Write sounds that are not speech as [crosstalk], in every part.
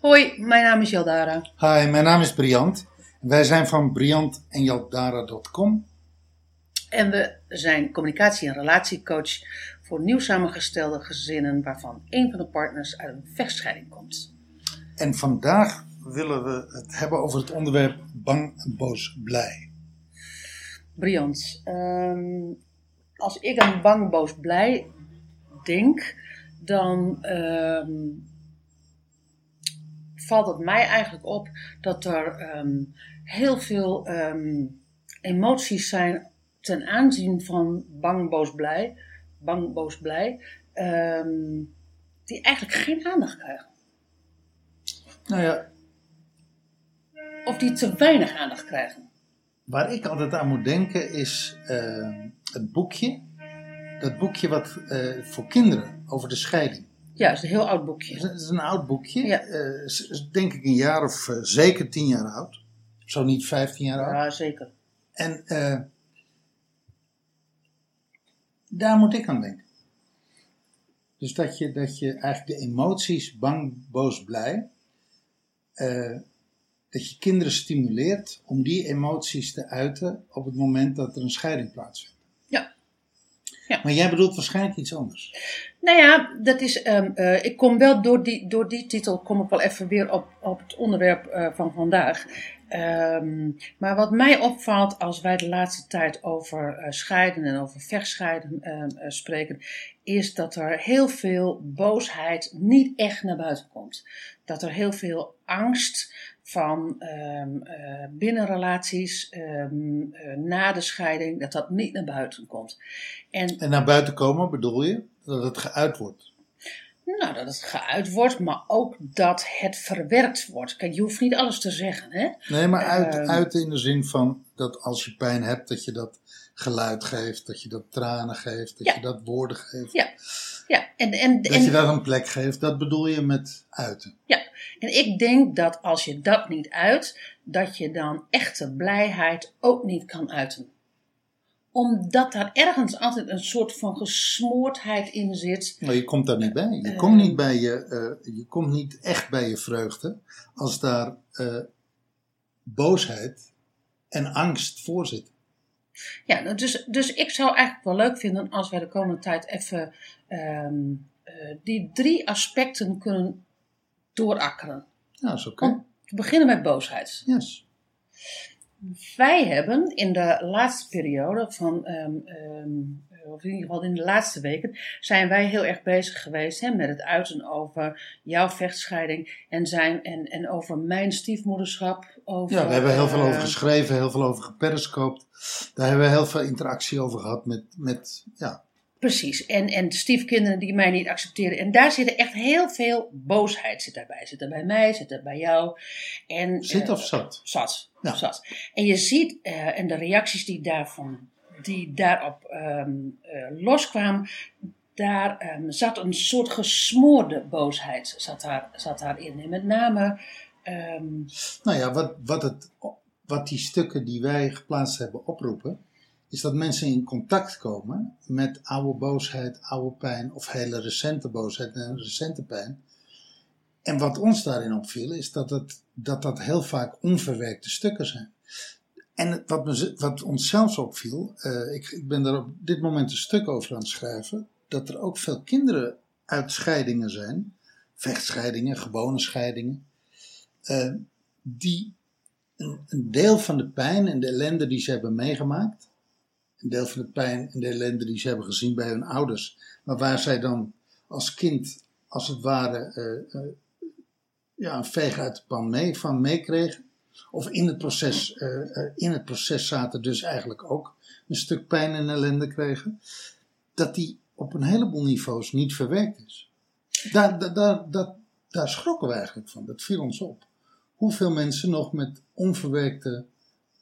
Hoi, mijn naam is Jaldara. Hi, mijn naam is Briant. Wij zijn van briantenjaldara.com. En we zijn communicatie- en relatiecoach voor nieuw samengestelde gezinnen waarvan een van de partners uit een vechtscheiding komt. En vandaag willen we het hebben over het onderwerp bang, boos, blij. Briant, ehm, als ik aan bang, boos, blij denk, dan ehm, valt het mij eigenlijk op dat er ehm, heel veel ehm, emoties zijn ten aanzien van bang, boos, blij, bang, boos, blij, ehm, die eigenlijk geen aandacht krijgen. Nou ja, Of die te weinig aandacht krijgen. waar ik altijd aan moet denken is het boekje. Dat boekje wat eh, voor kinderen over de scheiding. Ja, dat is een heel oud Het boekje. het is een oud boekje. Ja. Eh, denk ik een jaar of eh, zeker tien jaar oud. Zo niet vijftien jaar oud. Ja, zeker. En eh, daar moet ik aan denken. Dus dat je, dat je eigenlijk de emoties bang, boos, blij, dat je kinderen stimuleert om die emoties te uiten op het moment dat er een scheiding plaatsvindt. Ja. Maar jij bedoelt waarschijnlijk iets anders. Nou ja, dat is, ehm, eh, ik kom wel door die, door die titel kom ik wel even weer op, op het onderwerp eh, van vandaag. Ehm, maar wat mij opvalt als wij de laatste tijd over eh, scheiden en over vechtscheiden ehm, eh, spreken, is dat er heel veel boosheid niet echt naar buiten komt. Dat er heel veel angst van ehm, eh, binnenrelaties eh, na de scheiding, dat dat niet naar buiten komt. En En naar buiten komen bedoel je dat het geuit wordt. Nou, dat het geuit wordt, maar ook dat het verwerkt wordt. Kijk, je hoeft niet alles te zeggen, hè? Nee, maar uit, Ehm. uit in de zin van dat als je pijn hebt, dat je dat geluid geeft, dat je dat tranen geeft, dat Ja. je dat woorden geeft. Ja. Ja, en, en, Dat en, je dat een plek geeft, dat bedoel je met uiten. ja. en ik denk dat als je dat niet uit, dat je dan echte blijheid ook niet kan uiten. Omdat daar ergens altijd een soort van gesmoordheid in zit. Maar je komt daar niet bij. Je Eh. komt niet bij je, eh, je komt niet echt bij je vreugde als daar eh, boosheid en angst voor zit. Ja, nou, dus, dus ik zou eigenlijk wel leuk vinden als wij de komende tijd even ehm, eh, die drie aspecten kunnen doorakkeren. Ja, is oké. Om te beginnen met boosheid. Yes. Wij hebben in de laatste periode van, ehm, ehm, of in ieder geval in de laatste weken, zijn wij heel erg bezig geweest hè, met het uiten over jouw vechtscheiding en, zijn, en, en over mijn stiefmoederschap. Over, Ja, daar hebben we heel veel eh, over geschreven, heel veel over geperiscoopt. Daar hebben we heel veel interactie over gehad met, met ja, Precies, en, en stiefkinderen die mij niet accepteren. En daar zit echt heel veel boosheid zit daarbij. Zit er bij mij, zit er bij jou. En, zit eh, of zat. Zat, Ja. zat. En je ziet, eh, en de reacties die, daarvan, die daarop ehm, eh, loskwamen, daar ehm, zat een soort gesmoorde boosheid zat daar, zat daarin. En met name, ehm, Nou ja, wat, wat, het, wat die stukken die wij geplaatst hebben oproepen, is dat mensen in contact komen met oude boosheid, oude pijn of hele recente boosheid en recente pijn. En wat ons daarin opviel, is dat het, dat, dat heel vaak onverwerkte stukken zijn. En wat, me, wat ons zelfs opviel, eh, ik, ik ben daar op dit moment een stuk over aan het schrijven, dat er ook veel kinderen uit scheidingen zijn, vechtscheidingen, gewone scheidingen, eh, die een, deel van de pijn en de ellende die ze hebben meegemaakt, een deel van de pijn en de ellende die ze hebben gezien bij hun ouders, maar waar zij dan als kind, als het ware, eh, ja, een veeg uit de pan mee, van meekregen. Of in het, proces, eh, in het proces zaten dus eigenlijk ook een stuk pijn en ellende kregen. Dat die op een heleboel niveaus niet verwerkt is. Daar, daar, daar, schrokken we eigenlijk van. Dat viel ons op. Hoeveel mensen nog met onverwerkte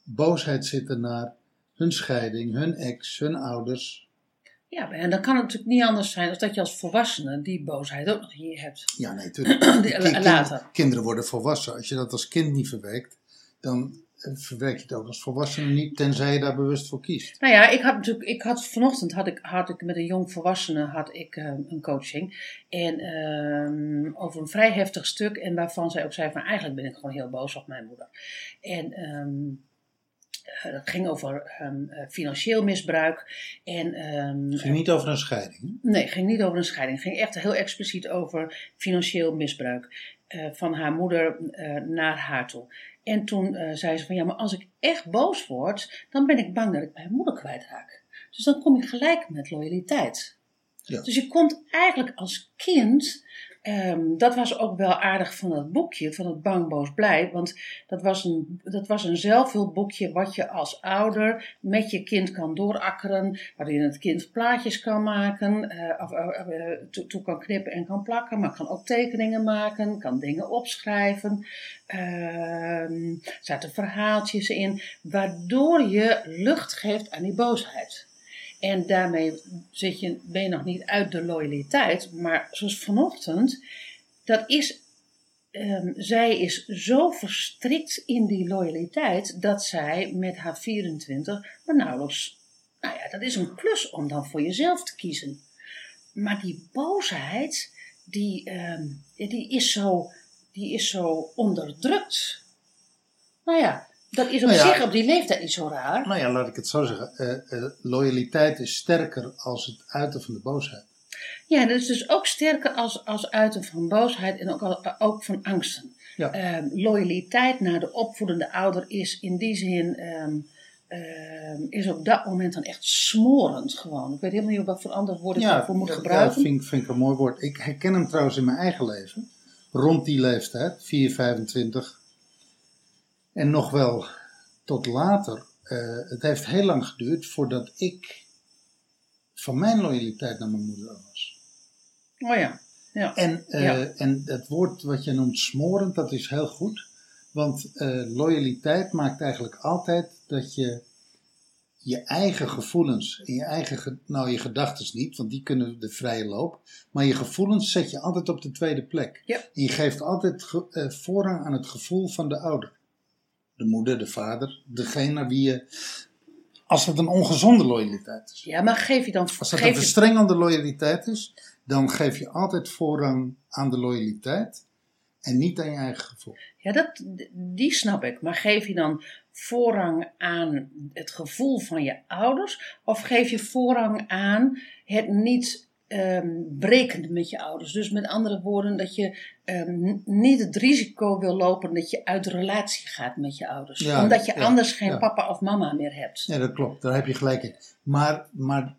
boosheid zitten naar hun scheiding, hun ex, hun ouders. ja, en dan kan het natuurlijk niet anders zijn dan dat je als volwassene die boosheid ook nog je hebt. Ja, nee, tuurlijk. [clears throat] Die- Kind- later. Kinderen worden volwassen. Als je dat als kind niet verwerkt, dan eh, verwerk je het ook als volwassene niet, tenzij je daar bewust voor kiest. Nou ja, ik had natuurlijk, ik had vanochtend had ik, had ik met een jong volwassene had ik eh, een coaching. En ehm, over een vrij heftig stuk. En waarvan zij ook zei van eigenlijk ben ik gewoon heel boos op mijn moeder. En ehm eh, dat ging over ehm, eh, financieel misbruik. En, Het ging niet over een scheiding. Nee, het ging niet over een scheiding. Het ging echt heel expliciet over financieel misbruik van haar moeder eh, naar haar toe. En toen eh, zei ze van ja, maar als ik echt boos word, dan ben ik bang dat ik mijn moeder kwijtraak. Dus dan kom je gelijk met loyaliteit. Ja. Dus je komt eigenlijk als kind. Ehm, dat was ook wel aardig van dat boekje, van het Bang, Boos, Blij. Want dat was, een, dat was een zelfhulpboekje wat je als ouder met je kind kan doorakkeren. Waarin het kind plaatjes kan maken, eh, of, eh, eh, toe, kan knippen en kan plakken. Maar kan ook tekeningen maken, kan dingen opschrijven. Ehm, er zaten verhaaltjes in, waardoor je lucht geeft aan die boosheid. En daarmee zit je, ben je nog niet uit de loyaliteit. Maar zoals vanochtend, dat is, ehm, zij is zo verstrikt in die loyaliteit dat zij met haar 24 maar nauwelijks, nou ja, dat is een klus om dan voor jezelf te kiezen. Maar die boosheid, die, ehm, die, is, zo, die is zo onderdrukt. Nou ja, dat is op Nou ja. zich op die leeftijd niet zo raar. Nou ja, laat ik het zo zeggen. Eh, eh, loyaliteit is sterker als het uiten van de boosheid. Ja, dat is dus ook sterker als, als uiten van boosheid en ook, al- ook van angsten. Ja. Ehm, loyaliteit naar de opvoedende ouder is in die zin, ehm, ehm, is op dat moment dan echt smorend gewoon. Ik weet helemaal niet wat voor ander woord ik daarvoor moet ja, gebruiken. vind, ik- vind ik een mooi woord. Ik herken hem trouwens in mijn eigen leven. Rond die leeftijd, 4, 25. En nog wel tot later. Eh, het heeft heel lang geduurd voordat ik van mijn loyaliteit naar mijn moeder was. Oh ja, ja. En, Ja. en het woord wat je noemt smorend, dat is heel goed. Want eh, loyaliteit maakt eigenlijk altijd dat je je eigen gevoelens, en je eigen, ge- nou je gedachten niet, want die kunnen de vrije loop. Maar je gevoelens zet je altijd op de tweede plek. Ja. En je geeft altijd ge- voorrang aan het gevoel van de ouder. De moeder, de vader, degene naar wie je... Als het een ongezonde loyaliteit is. ja, maar geef je dan... Als dat geef een verstrengelde loyaliteit is, dan geef je altijd voorrang aan de loyaliteit en niet aan je eigen gevoel. Ja, dat, die snap ik. Maar geef je dan voorrang aan het gevoel van je ouders? Of geef je voorrang aan het niet ehm breken met je ouders? Dus met andere woorden, dat je ehm, niet het risico wil lopen dat je uit de relatie gaat met je ouders. Ja, Omdat je ja, anders geen ja. papa of mama meer hebt. Ja, dat klopt, daar heb je gelijk in. Maar, maar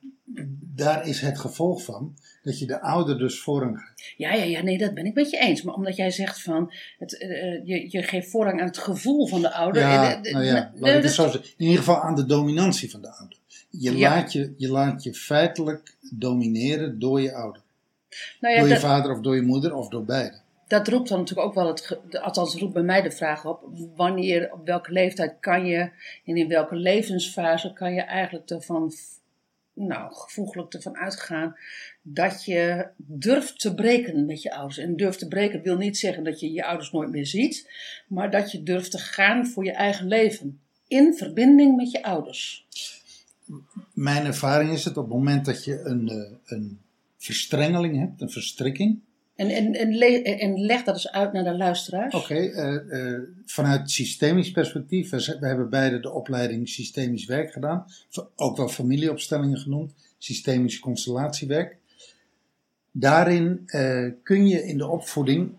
daar is het gevolg van dat je de ouder dus voorrang geeft. Ja, ja, ja, nee, dat ben ik met je eens. Maar omdat jij zegt van, het, eh, eh, je, je geeft voorrang aan het gevoel van de ouder. Ja, Eh, eh, nou ja, laat ik dat- het zo zeggen. In ieder geval aan de dominantie van de ouder. Je, Ja. laat, je, je laat je feitelijk domineren door je ouder. nou ja, door je dat- vader of door je moeder of door beide. dat roept dan natuurlijk ook wel het, althans roept bij mij de vraag op, wanneer, op welke leeftijd kan je en in welke levensfase kan je eigenlijk ervan, nou, gevoeglijk ervan uitgaan dat je durft te breken met je ouders. En durft te breken wil niet zeggen dat je je ouders nooit meer ziet, maar dat je durft te gaan voor je eigen leven. In verbinding met je ouders. Mijn ervaring is het op het moment dat je een, eh, een verstrengeling hebt, een verstrikking. En, en, en, le- en leg dat eens uit naar de luisteraars. Oké, eh, eh, vanuit systemisch perspectief, we, hebben beide de opleiding systemisch werk gedaan, ook wel familieopstellingen genoemd, systemisch constellatiewerk. Daarin kun je in de opvoeding,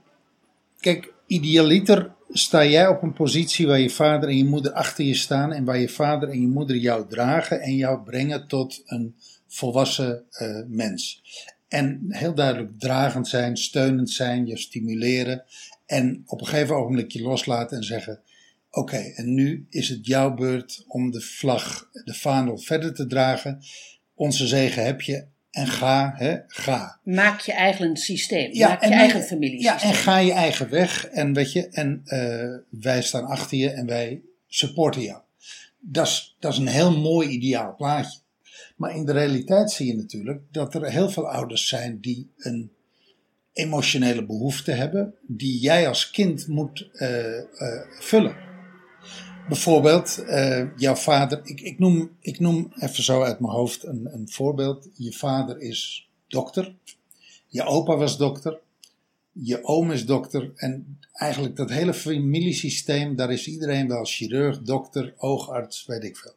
kijk, idealiter sta jij op een positie waar je vader en je moeder achter je staan en waar je vader en je moeder jou dragen en jou brengen tot een volwassen eh, mens. En heel duidelijk dragend zijn, steunend zijn, je stimuleren. En op een gegeven ogenblik je loslaten en zeggen: Oké, en nu is het jouw beurt om de vlag, de vaandel verder te dragen. Onze zegen heb je en ga, hè, ga. Maak je eigen systeem. Ja, Maak je en- eigen familie. Ja, en ga je eigen weg. En weet je, en eh, wij staan achter je en wij supporten jou. Dat is, dat is een heel mooi ideaal plaatje. Maar in de realiteit zie je natuurlijk dat er heel veel ouders zijn die een emotionele behoefte hebben, die jij als kind moet eh, eh, vullen. Bijvoorbeeld, eh, jouw vader, ik, ik, noem, ik noem even zo uit mijn hoofd een, een voorbeeld. Je vader is dokter, je opa was dokter, je oom is dokter en eigenlijk dat hele familiesysteem, daar is iedereen wel chirurg, dokter, oogarts, weet ik veel.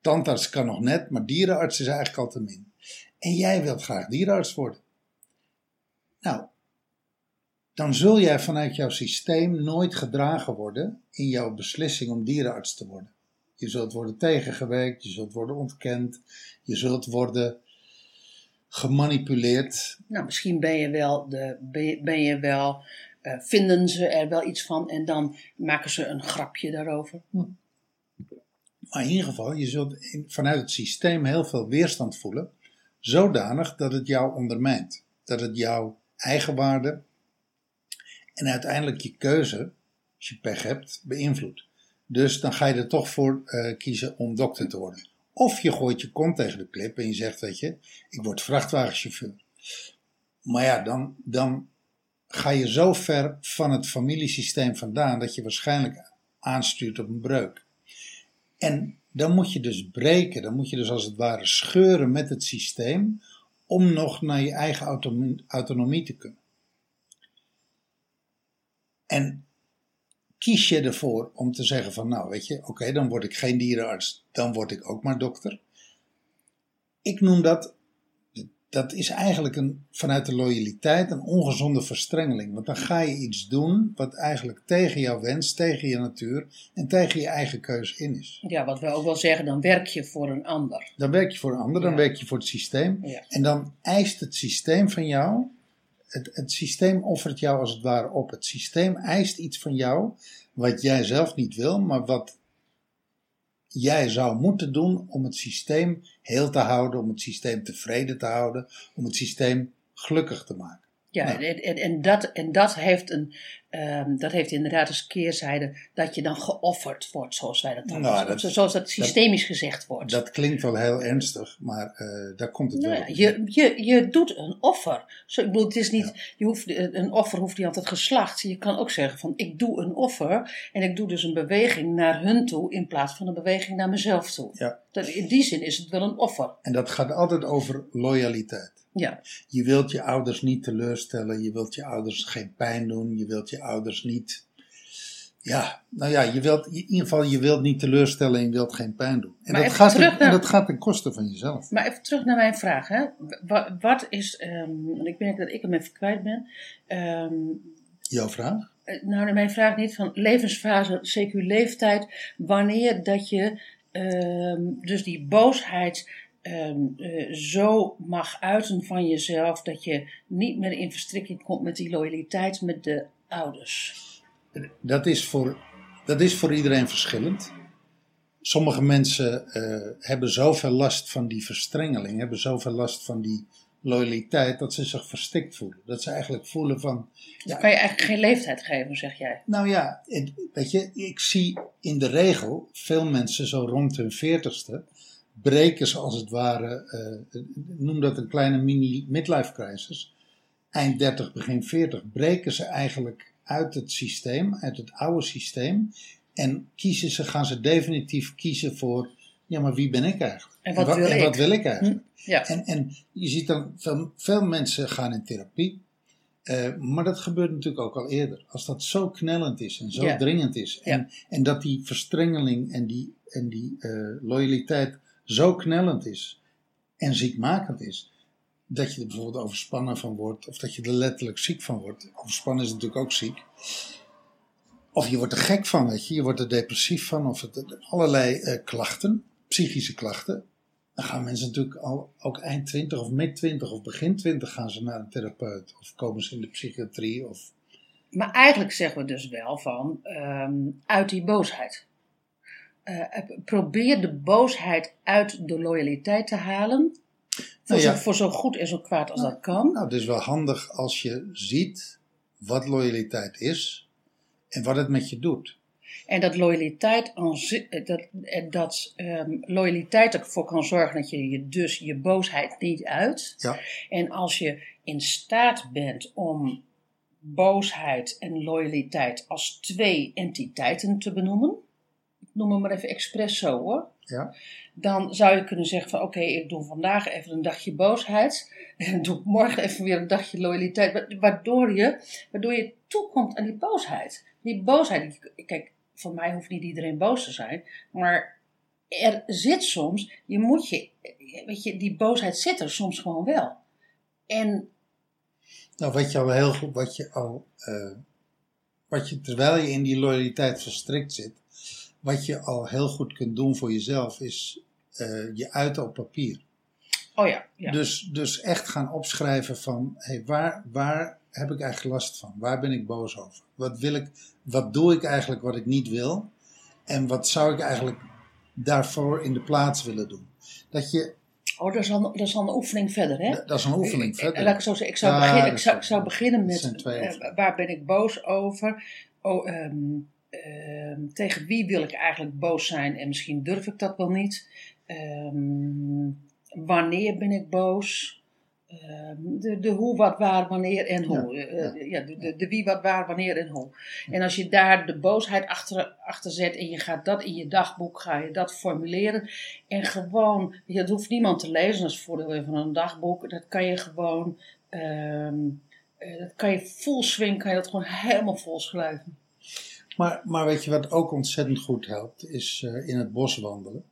Tandarts kan nog net, maar dierenarts is eigenlijk al te min. En jij wilt graag dierenarts worden. Nou, dan zul jij vanuit jouw systeem nooit gedragen worden in jouw beslissing om dierenarts te worden. Je zult worden tegengewerkt, je zult worden ontkend, je zult worden gemanipuleerd. Nou, misschien ben je wel, de, ben je, ben je wel uh, vinden ze er wel iets van en dan maken ze een grapje daarover. Hm. Maar in ieder geval, je zult vanuit het systeem heel veel weerstand voelen, zodanig dat het jou ondermijnt. Dat het jouw eigenwaarde en uiteindelijk je keuze, als je pech hebt, beïnvloedt. Dus dan ga je er toch voor uh, kiezen om dokter te worden. Of je gooit je kont tegen de klip en je zegt, weet je, ik word vrachtwagenchauffeur. Maar ja, dan, dan ga je zo ver van het familiesysteem vandaan dat je waarschijnlijk aanstuurt op een breuk. En dan moet je dus breken, dan moet je dus als het ware scheuren met het systeem om nog naar je eigen autonomie, autonomie te kunnen. En kies je ervoor om te zeggen van nou weet je, oké dan word ik geen dierenarts, dan word ik ook maar dokter. Ik noem dat dat is eigenlijk een, vanuit de loyaliteit een ongezonde verstrengeling. Want dan ga je iets doen wat eigenlijk tegen jouw wens, tegen je natuur en tegen je eigen keuze in is. Ja, wat we ook wel zeggen, dan werk je voor een ander. Dan werk je voor een ander, dan werk je voor het systeem. Ja. En dan eist het systeem van jou, het, het systeem offert jou als het ware op. Het systeem eist iets van jou wat jij zelf niet wil, maar wat jij zou moeten doen om het systeem heel te houden, om het systeem tevreden te houden, om het systeem gelukkig te maken. Ja, nou. en, en, dat, en dat, heeft een, um, dat heeft inderdaad als keerzijde dat je dan geofferd wordt, zoals wij dat dan nou, dat, zoals dat systemisch gezegd wordt. Dat klinkt wel heel ernstig, maar uh, daar komt het nou, wel op. Je, je, je doet een offer. Zo, ik bedoel, het is niet, ja. je hoeft, een offer hoeft niet altijd geslacht. Je kan ook zeggen van ik doe een offer en ik doe dus een beweging naar hun toe in plaats van een beweging naar mezelf toe. Ja. Dat, in die zin is het wel een offer. En dat gaat altijd over loyaliteit. Ja. Je wilt je ouders niet teleurstellen, je wilt je ouders geen pijn doen, je wilt je ouders niet. Ja, nou ja, je wilt, in ieder geval, je wilt niet teleurstellen en je wilt geen pijn doen. En, dat gaat, naar, en dat gaat ten koste van jezelf. Maar even terug naar mijn vraag. Hè. Wat, wat is, um, ik merk dat ik hem even kwijt ben. Um, Jouw vraag? Nou, mijn vraag niet van levensfase, CQ leeftijd. Wanneer dat je um, dus die boosheid um, uh, zo mag uiten van jezelf dat je niet meer in verstrikking komt met die loyaliteit met de ouders? Dat is voor, dat is voor iedereen verschillend. Sommige mensen uh, hebben zoveel last van die verstrengeling, hebben zoveel last van die loyaliteit, dat ze zich verstikt voelen. Dat ze eigenlijk voelen van. Ja, kan je eigenlijk geen leeftijd geven, zeg jij? Nou ja, weet je, ik zie in de regel veel mensen zo rond hun veertigste breken ze als het ware, uh, noem dat een kleine mini midlife crisis, eind 30, begin 40, breken ze eigenlijk uit het systeem, uit het oude systeem, en kiezen ze, gaan ze definitief kiezen voor, ja, maar wie ben ik eigenlijk? En wat, wil, en ik? wat wil ik eigenlijk? Hm? Ja. En, en je ziet dan, veel, veel mensen gaan in therapie, uh, maar dat gebeurt natuurlijk ook al eerder. Als dat zo knellend is en zo ja. dringend is, en, Ja. en dat die verstrengeling en die, en die uh, loyaliteit zo knellend is en ziekmakend is, dat je er bijvoorbeeld overspannen van wordt, of dat je er letterlijk ziek van wordt. Overspannen is natuurlijk ook ziek. Of je wordt er gek van, weet je, je wordt er depressief van, of het, allerlei uh, klachten, psychische klachten. Dan gaan mensen natuurlijk al, ook eind 20 of mid 20 of begin 20 gaan ze naar een therapeut. Of komen ze in de psychiatrie. Of... Maar eigenlijk zeggen we dus wel van um, uit die boosheid. Uh, probeer de boosheid uit de loyaliteit te halen. Voor, Nou ja. zo, voor zo goed en zo kwaad als dat kan. Nou, het is wel handig als je ziet wat loyaliteit is en wat het met je doet. En dat loyaliteit, eh, dat, eh, dat um, loyaliteit ervoor kan zorgen dat je je dus je boosheid niet uit. Ja. En als je in staat bent om boosheid en loyaliteit als twee entiteiten te benoemen. Noem het maar even expres zo hoor. Ja. Dan zou je kunnen zeggen van oké, ik doe vandaag even een dagje boosheid. [laughs] En doe morgen even weer een dagje loyaliteit. wa- Waardoor je, waardoor je toekomt aan die boosheid. Die boosheid, kijk, voor mij hoeft niet iedereen boos te zijn. Maar er zit soms, je moet je, weet je, die boosheid zit er soms gewoon wel. En Nou, wat je al heel goed, wat je al, eh, wat je terwijl je in die loyaliteit verstrikt zit, wat je al heel goed kunt doen voor jezelf, is eh, je uiten op papier. oh ja, ja. Dus, dus echt gaan opschrijven van, hey, waar, waar heb ik eigenlijk last van? Waar ben ik boos over? Wat wil ik, wat doe ik eigenlijk wat ik niet wil? En wat zou ik eigenlijk daarvoor in de plaats willen doen? Dat je, Oh, dat is, al, dat is al een oefening verder, hè? dat is een oefening verder. Eh, Laat ik zo zeggen. Ik zou, Ja, beginnen, ik zou, ik zou beginnen met eh, waar ben ik boos over? Oh, ehm, ehm, tegen wie wil ik eigenlijk boos zijn en misschien durf ik dat wel niet? Ehm, wanneer ben ik boos? Ehm, de, de hoe, wat, waar, wanneer en hoe. Ja, Eh, ja, de, de, de wie, wat, waar, wanneer en hoe. En als je daar de boosheid achter, achter zet en je gaat dat in je dagboek, ga je dat formuleren. En gewoon, dat hoeft niemand te lezen, dat is het voordeel van een dagboek. Dat kan je gewoon, eh, dat kan je full swing, kan je dat gewoon helemaal vol schrijven. Maar, maar weet je wat ook ontzettend goed helpt, is eh, in het bos wandelen.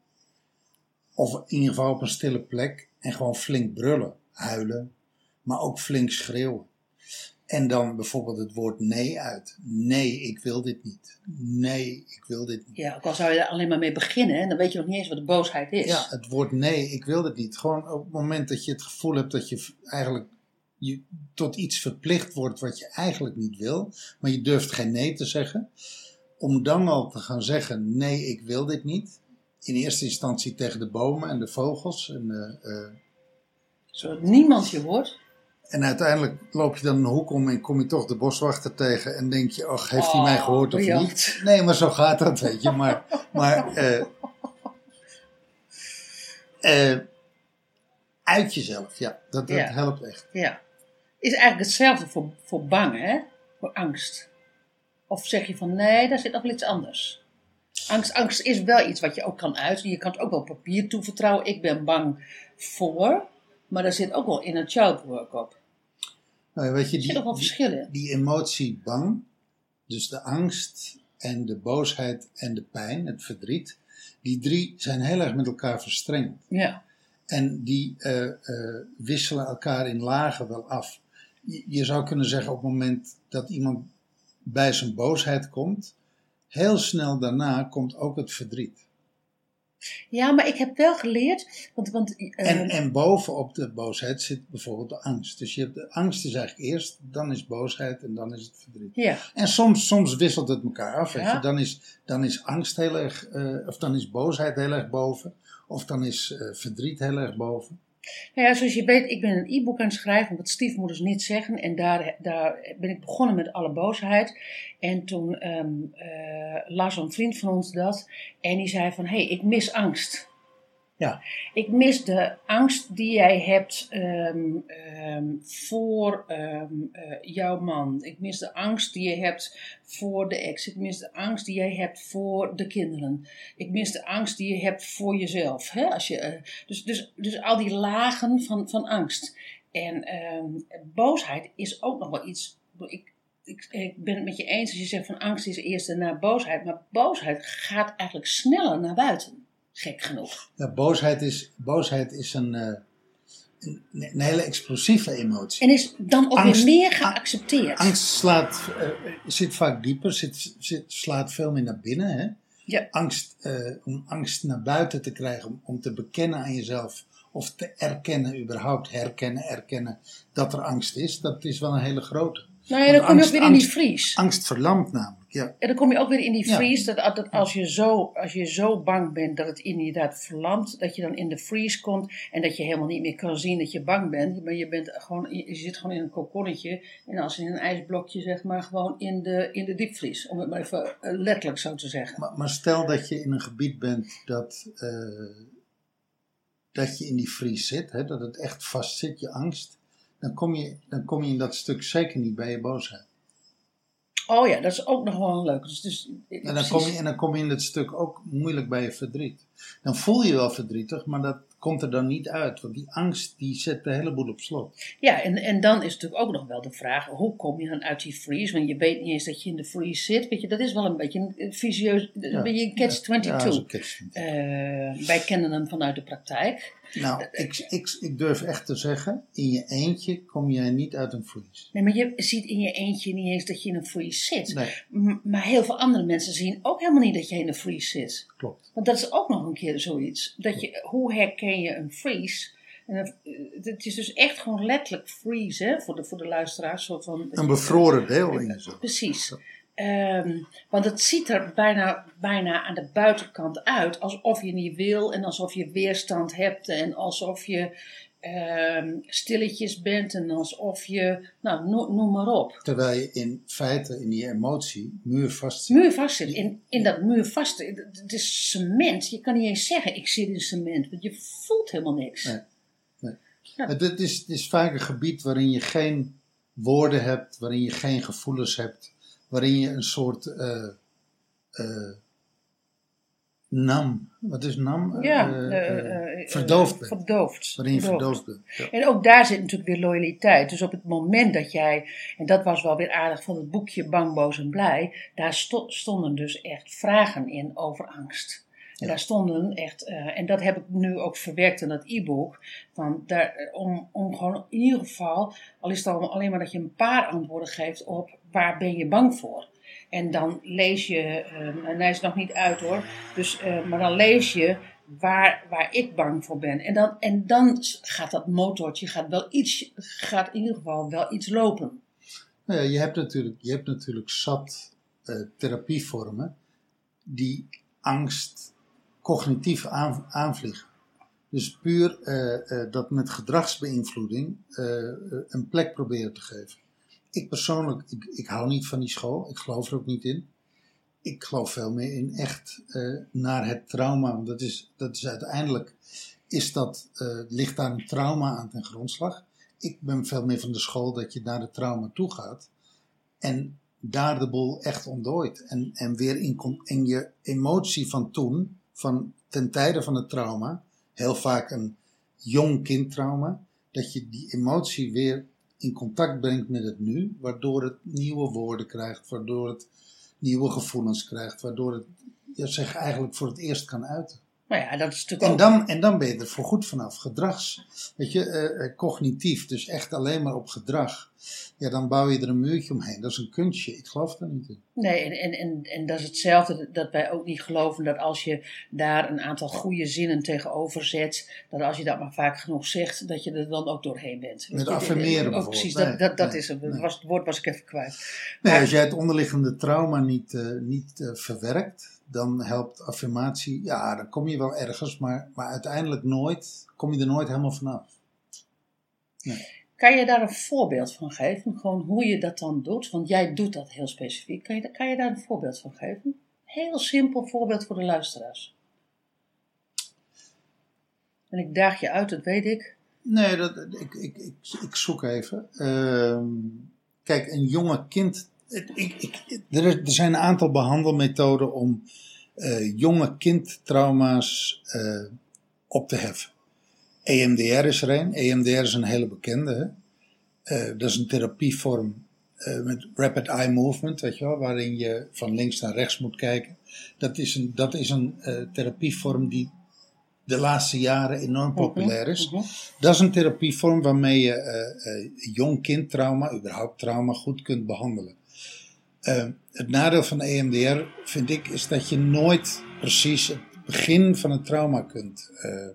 Of in ieder geval op een stille plek en gewoon flink brullen, huilen, maar ook flink schreeuwen. En dan bijvoorbeeld het woord nee uit. Nee, ik wil dit niet. Nee, ik wil dit niet. Ja, ook al zou je er alleen maar mee beginnen, en dan weet je nog niet eens wat de boosheid is. Ja, het woord nee, ik wil dit niet. Gewoon op het moment dat je het gevoel hebt dat je eigenlijk je tot iets verplicht wordt wat je eigenlijk niet wil, maar je durft geen nee te zeggen, om dan al te gaan zeggen: nee, ik wil dit niet. In eerste instantie tegen de bomen en de vogels. En, eh, eh, Zodat niemand je hoort. en uiteindelijk loop je dan een hoek om en kom je toch de boswachter tegen en denk je: ach, heeft hij Oh, mij gehoord of niet? Nee, maar zo gaat dat, weet je. Maar, maar eh, uit jezelf, ja, dat, dat Ja. helpt echt. Ja. Is eigenlijk hetzelfde voor, voor bang, hè? Voor angst. Of zeg je van nee, daar zit nog wel iets anders. Angst, angst is wel iets wat je ook kan uiten. Je kan het ook wel papier toevertrouwen. Ik ben bang voor. Maar daar zit ook wel in een child work op. Nou, weet je, Er zit ook wel die, verschillen. die emotie bang, dus de angst en de boosheid en de pijn, het verdriet, die drie zijn heel erg met elkaar verstrengeld. Ja. En die eh, eh, wisselen elkaar in lagen wel af. Je, zou kunnen zeggen op het moment dat iemand bij zijn boosheid komt, heel snel daarna komt ook het verdriet. ja, maar ik heb wel geleerd. Want, want eh, En, en bovenop de boosheid zit bijvoorbeeld de angst. Dus je hebt de angst is eigenlijk eerst, dan is boosheid en dan is het verdriet. ja. En soms, soms wisselt het elkaar af. Ja. Dan, is, dan is angst heel erg, eh, of dan is boosheid heel erg boven. Of dan is eh, verdriet heel erg boven. Nou ja, zoals je weet, ik ben een e-book aan het schrijven, wat stiefmoeders niet zeggen. En daar, daar ben ik begonnen met alle boosheid. En toen ehm, eh, las een vriend van ons dat. En die zei van, hé, hey, ik mis angst. Ja. Ik mis de angst die jij hebt ehm, ehm, voor ehm, eh, jouw man. Ik mis de angst die je hebt voor de ex. Ik mis de angst die jij hebt voor de kinderen. Ik mis de angst die je hebt voor jezelf. Hè? Als je, eh, dus, dus, dus al die lagen van, van angst. En boosheid is ook nog wel iets. Ik, ik, ik ben het met je eens als je zegt van angst is eerst en na boosheid. Maar boosheid gaat eigenlijk sneller naar buiten. Gek genoeg. Ja, boosheid is, boosheid is een, eh, een, een hele explosieve emotie. En is dan ook Angst- weer meer geaccepteerd. Angst slaat, eh, zit vaak dieper, zit, zit, slaat veel meer naar binnen. Hè? Ja. Angst, eh, om angst naar buiten te krijgen, om, om te bekennen aan jezelf of te erkennen, überhaupt herkennen, erkennen dat er angst is, dat is wel een hele grote. Nou ja, dan kom je ook weer in die vries. Angst verlamt namelijk, ja. En dan kom je ook weer in die freeze, dat, dat als, je zo, als je zo bang bent dat het inderdaad verlamt, dat je dan in de freeze komt en dat je helemaal niet meer kan zien dat je bang bent. Maar je, bent gewoon, je zit gewoon in een kokonnetje en als in een ijsblokje, zeg maar, gewoon in de, in de diepvries. Om het maar even eh, letterlijk zo te zeggen. Maar, maar stel dat je in een gebied bent dat, eh, dat je in die vries zit, hè, dat het echt vast zit, je angst, dan kom, je, dan kom je in dat stuk zeker niet bij je boosheid. Oh ja, dat is ook nog wel een leuk. Dus, dus, En dan, kom je, en dan kom je in het stuk ook moeilijk bij je verdriet. Dan voel je wel verdrietig, maar dat komt er dan niet uit. Want die angst die zet de hele boel op slot. Ja, en, en dan is natuurlijk ook nog wel de vraag: hoe kom je dan uit die freeze? Want je weet niet eens dat je in de freeze zit. Weet je, dat is wel een beetje een visieus, een beetje een catch-22. Ja, dat is een catch-22. Eh, wij kennen hem vanuit de praktijk. Nou, ik, ik, ik durf echt te zeggen, in je eentje kom jij niet uit een freeze. Nee, maar je ziet in je eentje niet eens dat je in een freeze zit. Nee, Maar heel veel andere mensen zien ook helemaal niet dat je in een freeze zit. klopt. Want dat is ook nog een keer zoiets. Dat je, hoe herken je een freeze? En dat- eh, het is dus echt gewoon letterlijk freeze, hè, voor de, voor de luisteraars. Zo van, Een bevroren deel in jezelf. Precies. Ehm, want het ziet er bijna, bijna aan de buitenkant uit alsof je niet wil en alsof je weerstand hebt en alsof je ehm, stilletjes bent en alsof je, nou no- noem maar op. Terwijl je in feite in die emotie muurvast zit. Muur vast zit. In, in dat muur vast. Het is cement. Je kan niet eens zeggen ik zit in cement, want je voelt helemaal niks. Nee. Het is, het is vaak een gebied waarin je geen woorden hebt, waarin je geen gevoelens hebt, waarin je een soort eh, eh, nam, wat is nam? Ja, Eh, eh, verdoofd bent. Verdoofd. waarin je Verdoofd. bent. Ja. En ook daar zit natuurlijk weer loyaliteit. Dus op het moment dat jij, en dat was wel weer aardig van het boekje Bang, Boos en Blij, daar sto- stonden dus echt vragen in over angst. En Ja. daar stonden echt, en dat heb ik nu ook verwerkt in dat e-book, van daar, om, om gewoon in ieder geval, al is het al alleen maar dat je een paar antwoorden geeft op waar ben je bang voor. En dan lees je, eh, en hij is nog niet uit hoor, dus, eh, maar dan lees je waar, waar ik bang voor ben. En dan, en dan gaat dat motortje gaat wel iets, gaat in ieder geval wel iets lopen. Nou ja, je hebt natuurlijk, je hebt natuurlijk zat eh, therapievormen die angst cognitief aan, aanvliegen. Dus puur eh, dat met gedragsbeïnvloeding een plek proberen te geven. Ik persoonlijk, ik, ik hou niet van die school. Ik geloof er ook niet in. Ik geloof veel meer in echt eh, naar het trauma. Want dat is, dat is uiteindelijk, is dat, eh, ligt daar een trauma aan ten grondslag. Ik ben veel meer van de school dat je naar het trauma toe gaat. En daar de boel echt ontdooit. En, en weer in, in je emotie van toen, van ten tijde van het trauma, heel vaak een jong kindtrauma, dat je die emotie weer in contact brengt met het nu, waardoor het nieuwe woorden krijgt, waardoor het nieuwe gevoelens krijgt, waardoor het ja, zich eigenlijk voor het eerst kan uiten. Ja, dat is natuurlijk En ook... dan, en dan ben je er voor goed vanaf. Gedrags, weet je, eh, eh, cognitief, dus echt alleen maar op gedrag. Ja, dan bouw je er een muurtje omheen. Dat is een kunstje. Ik geloof daar niet in. Nee, en, en, en, en dat is hetzelfde dat wij ook niet geloven dat als je daar een aantal goede zinnen tegenover zet, dat als je dat maar vaak genoeg zegt, dat je er dan ook doorheen bent. Met affirmeren bijvoorbeeld. Precies, Nee, dat, dat, dat nee, is het. nee. Was, het woord was ik even kwijt. Nee, Maar- als jij het onderliggende trauma niet, eh, niet verwerkt, dan helpt affirmatie. Ja, dan kom je wel ergens, maar, maar uiteindelijk nooit, kom je er nooit helemaal vanaf. Kan je daar een voorbeeld van geven? Gewoon hoe je dat dan doet? Want jij doet dat heel specifiek. Kan je, kan je daar een voorbeeld van geven? Heel simpel voorbeeld voor de luisteraars. En ik daag je uit, dat weet ik. Nee, dat, ik, ik, ik, ik zoek even. Ehm, kijk, een jonge kind. Ik, ik, er, er zijn een aantal behandelmethoden om eh, jonge kindtrauma's eh, op te heffen. EMDR is er een. EMDR is een hele bekende. Hè? Eh, dat is een therapievorm met rapid eye movement, weet je wel, waarin je van links naar rechts moet kijken. Dat is een, dat is een therapievorm die de laatste jaren enorm populair is. Mhm. Dat is een therapievorm waarmee je eh, jong kindtrauma, überhaupt trauma, goed kunt behandelen. Eh, het nadeel van EMDR, vind ik, is dat je nooit precies het begin van het trauma kunt eh,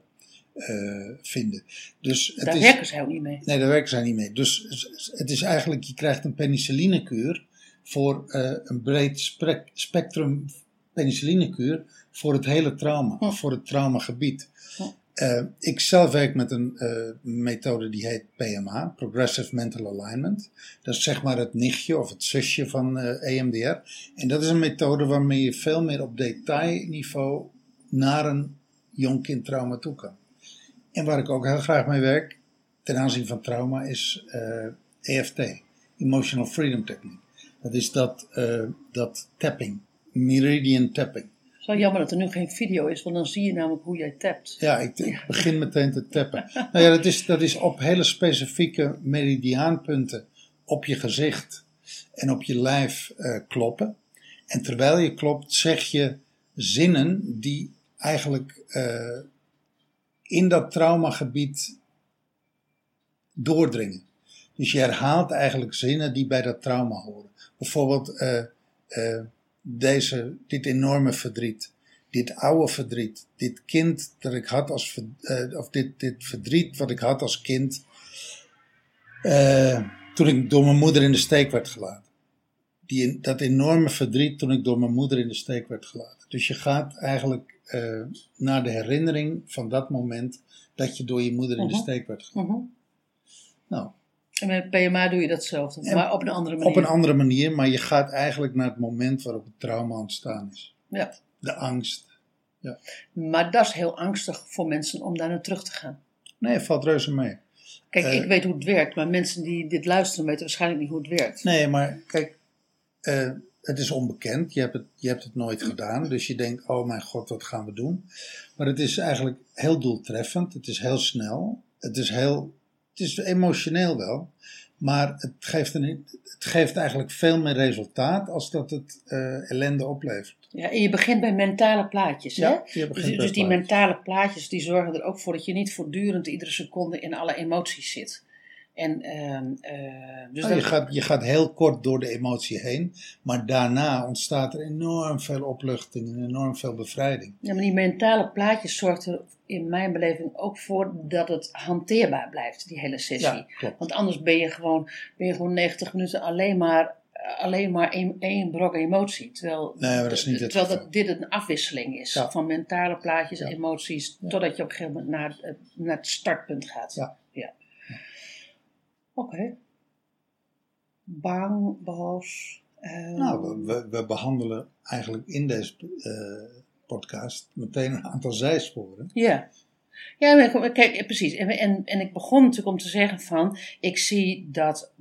eh, vinden. Dus het Daar is, werken ze ook niet mee. Nee, daar werken zij niet mee. Dus het is eigenlijk, je krijgt een penicillinekuur voor eh, een breed spek- spectrum penicillinekuur voor het hele trauma, Hm. voor het traumagebied. Hm. Eh, ik zelf werk met een eh, methode die heet PMA, Progressive Mental Alignment. Dat is zeg maar het nichtje of het zusje van eh, EMDR. En dat is een methode waarmee je veel meer op detailniveau naar een jong kind trauma toe kan. En waar ik ook heel graag mee werk, ten aanzien van trauma, is EFT, Emotional Freedom Technique. Dat is dat, dat tapping, meridian tapping. Zo jammer dat er nu geen video is, want dan zie je namelijk hoe jij tapt. Ja, ik, begin meteen te tappen. nou ja, dat is, dat is op hele specifieke meridiaanpunten op je gezicht en op je lijf eh, kloppen. En terwijl je klopt, zeg je zinnen die eigenlijk eh, in dat traumagebied doordringen. Dus je herhaalt eigenlijk zinnen die bij dat trauma horen. Bijvoorbeeld eh, deze, dit enorme verdriet, dit oude verdriet, dit kind dat ik had als eh, of dit, dit verdriet wat ik had als kind eh, toen ik door mijn moeder in de steek werd gelaten. Die, dat enorme verdriet toen ik door mijn moeder in de steek werd gelaten. Dus je gaat eigenlijk eh, naar de herinnering van dat moment dat je door je moeder in de Mhm. steek werd gelaten. Mhm. Nou, En met PMA doe je datzelfde, En maar op een andere manier. op een andere manier, maar je gaat eigenlijk naar het moment waarop het trauma ontstaan is. Ja. De angst. Maar dat is heel angstig voor mensen om daar naar terug te gaan. Nee, valt reuze mee. Kijk, Eh. ik weet hoe het werkt, maar mensen die dit luisteren weten waarschijnlijk niet hoe het werkt. Nee, maar kijk, eh, het is onbekend. Je hebt het, je hebt het nooit gedaan. Dus je denkt, oh mijn god, wat gaan we doen? Maar het is eigenlijk heel doeltreffend. Het is heel snel. Het is heel, het is emotioneel wel. Maar het geeft, een, het geeft eigenlijk veel meer resultaat als dat het eh, ellende oplevert. Ja, en je begint bij mentale plaatjes, hè? je Dus, dus die mentale plaatjes die zorgen er ook voor dat je niet voortdurend iedere seconde in alle emoties zit. En ehm, eh, dus Oh, dat- je, gaat, je gaat heel kort door de emotie heen, maar daarna ontstaat er enorm veel opluchting en enorm veel bevrijding. ja, maar die mentale plaatjes zorgt er in mijn beleving ook voor dat het hanteerbaar blijft, die hele sessie. klopt. Want anders ben je gewoon, ben je gewoon 90 minuten alleen maar, alleen maar één, één brok emotie. Terwijl, Nee, dat is niet het terwijl dat dit een afwisseling is Ja. van mentale plaatjes en Ja. emoties, Ja. totdat je op een gegeven moment naar, naar het startpunt gaat. Ja. Oké. Bang, boos. eh, Nou, we, we, behandelen eigenlijk in deze eh, podcast meteen een aantal zijsporen. Ja. Ja, kijk, precies. En, en, en ik begon natuurlijk om te zeggen van, ik zie dat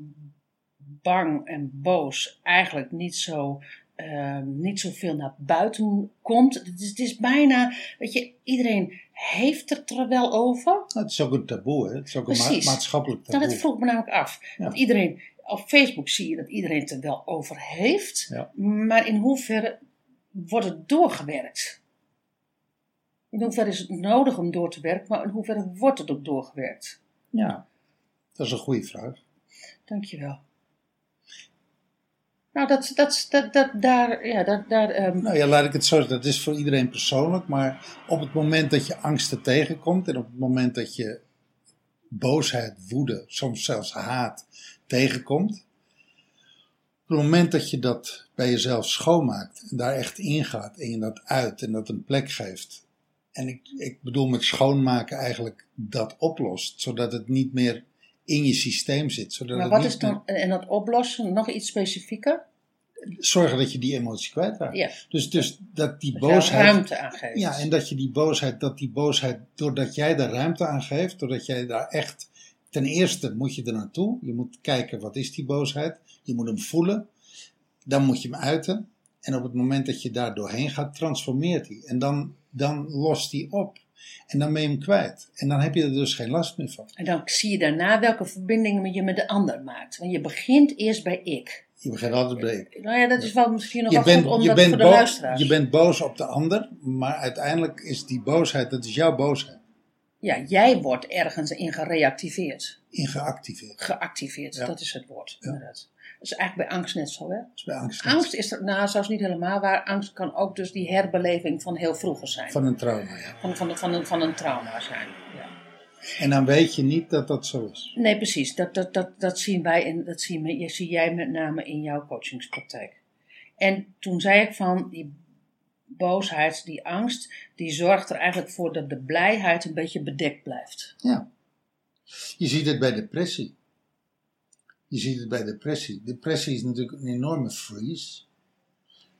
bang en boos eigenlijk niet zo, ehm, niet zoveel naar buiten komt. Het is, het is bijna, weet je, iedereen heeft het er wel over. Nou, het is ook een taboe, hè? het is ook een ma- maatschappelijk Nou, taboe. dat vroeg me namelijk af. Ja. Want iedereen, op Facebook zie je dat iedereen het er wel over heeft. Ja. Maar in hoeverre wordt het doorgewerkt? In hoeverre is het nodig om door te werken, maar in hoeverre wordt het ook doorgewerkt? Ja, dat is een goede vraag. Dankjewel. Nou, dat, dat, dat, dat, daar, ja, dat, daar, ehm, Nou ja, laat ik het zo zeggen, dat is voor iedereen persoonlijk, maar op het moment dat je angsten tegenkomt en op het moment dat je boosheid, woede, soms zelfs haat tegenkomt, op het moment dat je dat bij jezelf schoonmaakt en daar echt ingaat en je dat uit en dat een plek geeft, en ik, ik bedoel met schoonmaken eigenlijk dat oplost, zodat het niet meer in je systeem zit. Zodat maar wat is dan, en dat oplossen, nog iets specifieker? zorgen dat je die emotie kwijtraakt. Ja, Dus, dus dat die dat je boosheid. ruimte aan geeft. Ja, en dat je die boosheid, dat die boosheid, doordat jij daar ruimte aan geeft, doordat jij daar echt, ten eerste moet je er naartoe. Je moet kijken, wat is die boosheid? Je moet hem voelen. Dan moet je hem uiten. En op het moment dat je daar doorheen gaat, transformeert hij. En dan, dan lost hij op. En dan ben je hem kwijt. En dan heb je er dus geen last meer van. En dan zie je daarna welke verbindingen je met de ander maakt. Want je begint eerst bij ik. Je begint altijd bij ik. Nou ja, dat is wel misschien nog Je bent, goed om dat voor de luisteraars. je bent boos op de ander, maar uiteindelijk is die boosheid, dat is jouw boosheid, Ja, jij wordt ergens in gereactiveerd. ingeactiveerd. Geactiveerd, Ja. dat is het woord. Ja. Inderdaad. Dat is eigenlijk bij angst net zo, hè? Is bij angst. Angst is er, nou, zelfs niet helemaal waar. Angst kan ook dus die herbeleving van heel vroeger zijn. Van, een trauma, ja. van, van, van, een, van een trauma zijn. Ja. En dan weet je niet dat dat zo is. Nee, precies. Dat, dat, dat, dat zien wij en dat zien, we- zie jij met name in jouw coachingspraktijk. En toen zei ik van die boosheid, die angst, die zorgt er eigenlijk voor dat de blijheid een beetje bedekt blijft. Ja. Je ziet het bij depressie. Je ziet het bij depressie. Depressie is natuurlijk een enorme freeze.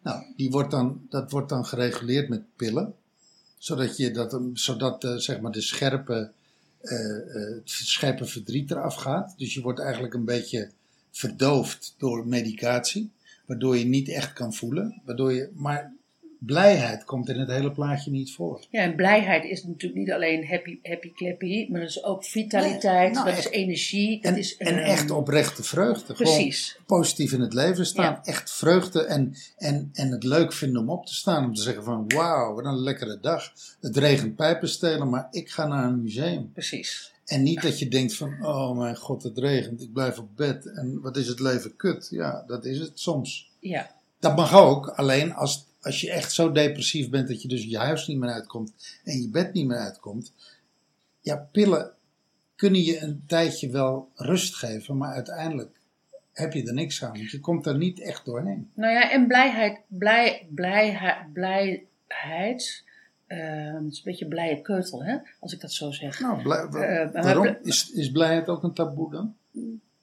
Nou, die wordt dan, dat wordt dan gereguleerd met pillen. Zodat, je dat, zodat eh, zeg maar de scherpe, eh, eh, het scherpe verdriet eraf gaat. Dus je wordt eigenlijk een beetje verdoofd door medicatie. waardoor je niet echt kan voelen. Waardoor je, maar blijheid komt in het hele plaatje niet voor. Ja, en blijheid is natuurlijk niet alleen happy, happy clappy, maar dat is ook vitaliteit, Nee, nou, dat echt. is energie. Dat En, is, en echt oprechte vreugde. Precies. Gewoon positief in het leven staan. Ja. Echt vreugde en, en, en het leuk vinden om op te staan. Om te zeggen van wauw, wat een lekkere dag. Het regent pijpenstelen, maar ik ga naar een museum. Precies. En niet dat je denkt van, oh mijn god, het regent, ik blijf op bed. En wat is het leven kut? Ja, dat is het soms. Ja, Dat mag ook, alleen als, als je echt zo depressief bent dat je dus je huis niet meer uitkomt en je bed niet meer uitkomt. Ja, pillen kunnen je een tijdje wel rust geven, maar uiteindelijk heb je er niks aan, want je komt er niet echt doorheen. nou ja, en blijheid, blij, blijheid, blijheid eh, het is een beetje blije keutel, hè, als ik dat zo zeg. Nou, blij- Eh, maar waarom? Is, is blijheid ook een taboe dan?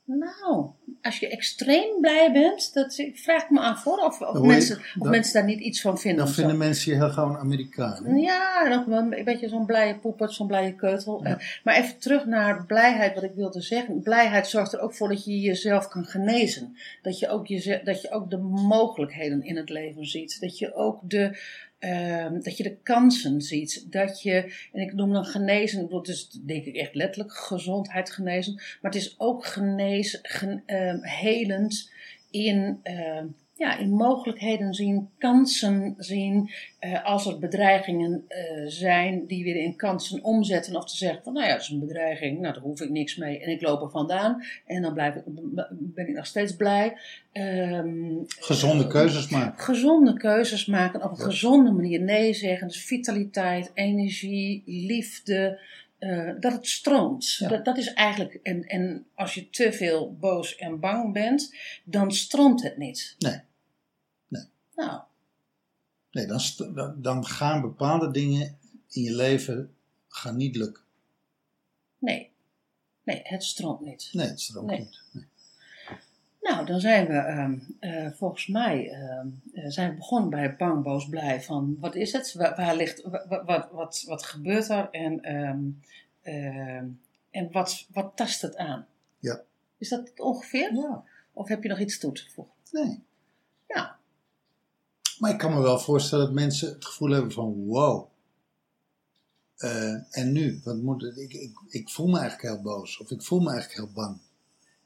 Nou, als je extreem blij bent, dat ik vraag ik me af hoor, of, je- mensen, of mensen daar niet iets van vinden. Dan vinden mensen je heel gewoon Amerikaan. hè? Ja, wel een beetje zo'n blije poepert, zo'n blije keutel. Ja. Eh, maar even terug naar blijheid, wat ik wilde zeggen. Blijheid zorgt er ook voor dat je jezelf kan genezen. Dat je ook, jeze- dat je ook de mogelijkheden in het leven ziet. Dat je ook de, ehm, dat je de kansen ziet. Dat je, en ik noem dan genezen, ik is denk ik echt letterlijk gezondheid genezen. Maar het is ook genezen, gen- ehm, helend in, ehm, ja, in mogelijkheden zien, kansen zien. Eh, als er bedreigingen eh, zijn die weer in kansen omzetten. Of te zeggen van nou ja, het is een bedreiging, nou daar hoef ik niks mee en ik loop er vandaan. En dan blijf ik, ben ik nog steeds blij. Ehm, Gezonde keuzes maken. gezonde keuzes maken, op een Ja. gezonde manier nee zeggen. Dus vitaliteit, energie, liefde, eh, dat het stroomt. Ja. Dat, dat is eigenlijk, en, en als je te veel boos en bang bent, dan stroomt het niet. Nee. Nou, Nee, dan, dan, gaan bepaalde dingen in je leven gaan niet lukken. nee. Nee, het stroomt niet. Nee, het stroomt Nee. niet. Nee. Nou, dan zijn we ehm, eh, volgens mij ehm, eh, zijn we begonnen bij bang, boos, blij. Van wat is het? Waar, waar ligt, wa- wa- wat, wat, wat gebeurt er? En, ehm, en wat, wat tast het aan? Ja. Is dat ongeveer? Ja, Of heb je nog iets toe te voegen? nee. Ja, Maar ik kan me wel voorstellen dat mensen het gevoel hebben van wow. Eh, en nu? Wat moet, het- ik, ik, ik voel me eigenlijk heel boos. Of ik voel me eigenlijk heel bang.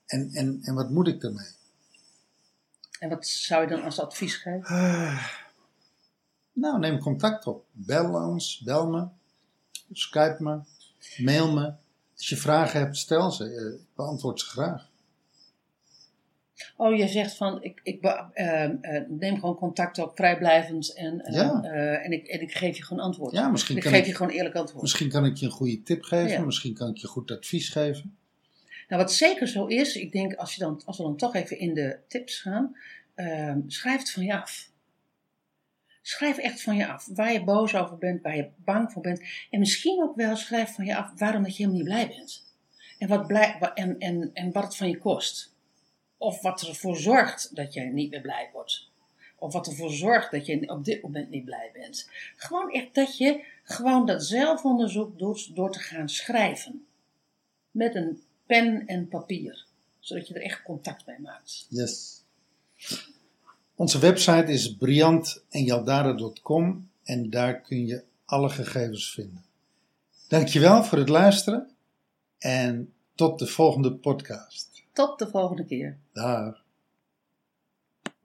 En, en, en wat moet ik ermee? en wat zou je dan als advies geven? Ah. nou, neem contact op. Bel ons, bel me. Skype me. Mail me. Als je vragen hebt, stel ze. Eh, Ik beantwoord ze graag. Oh, je zegt van, ik, ik ehm, eh, neem gewoon contact op, vrijblijvend. En, eh, Ja. eh, en, ik, en ik geef je gewoon antwoord. Ja, misschien ik kan geef ik- je gewoon eerlijk antwoord. Misschien kan ik je een goede tip geven. Ja. Misschien kan ik je goed advies geven. Nou, wat zeker zo is, ik denk als, je dan, als we dan toch even in de tips gaan, ehm, schrijf het van je af. Schrijf echt van je af waar je boos over bent, waar je bang voor bent. En misschien ook wel schrijf van je af waarom dat je helemaal niet blij bent. En wat, blij, en, en, en wat het van je kost. Of wat ervoor zorgt dat je niet meer blij wordt. Of wat ervoor zorgt dat je op dit moment niet blij bent. Gewoon echt dat je gewoon dat zelfonderzoek doet door te gaan schrijven. Met een pen en papier. Zodat je er echt contact mee maakt. Yes. Onze website is briantenjaldara.com en daar kun je alle gegevens vinden. Dankjewel voor het luisteren en tot de volgende podcast. Tot de volgende keer. Dag.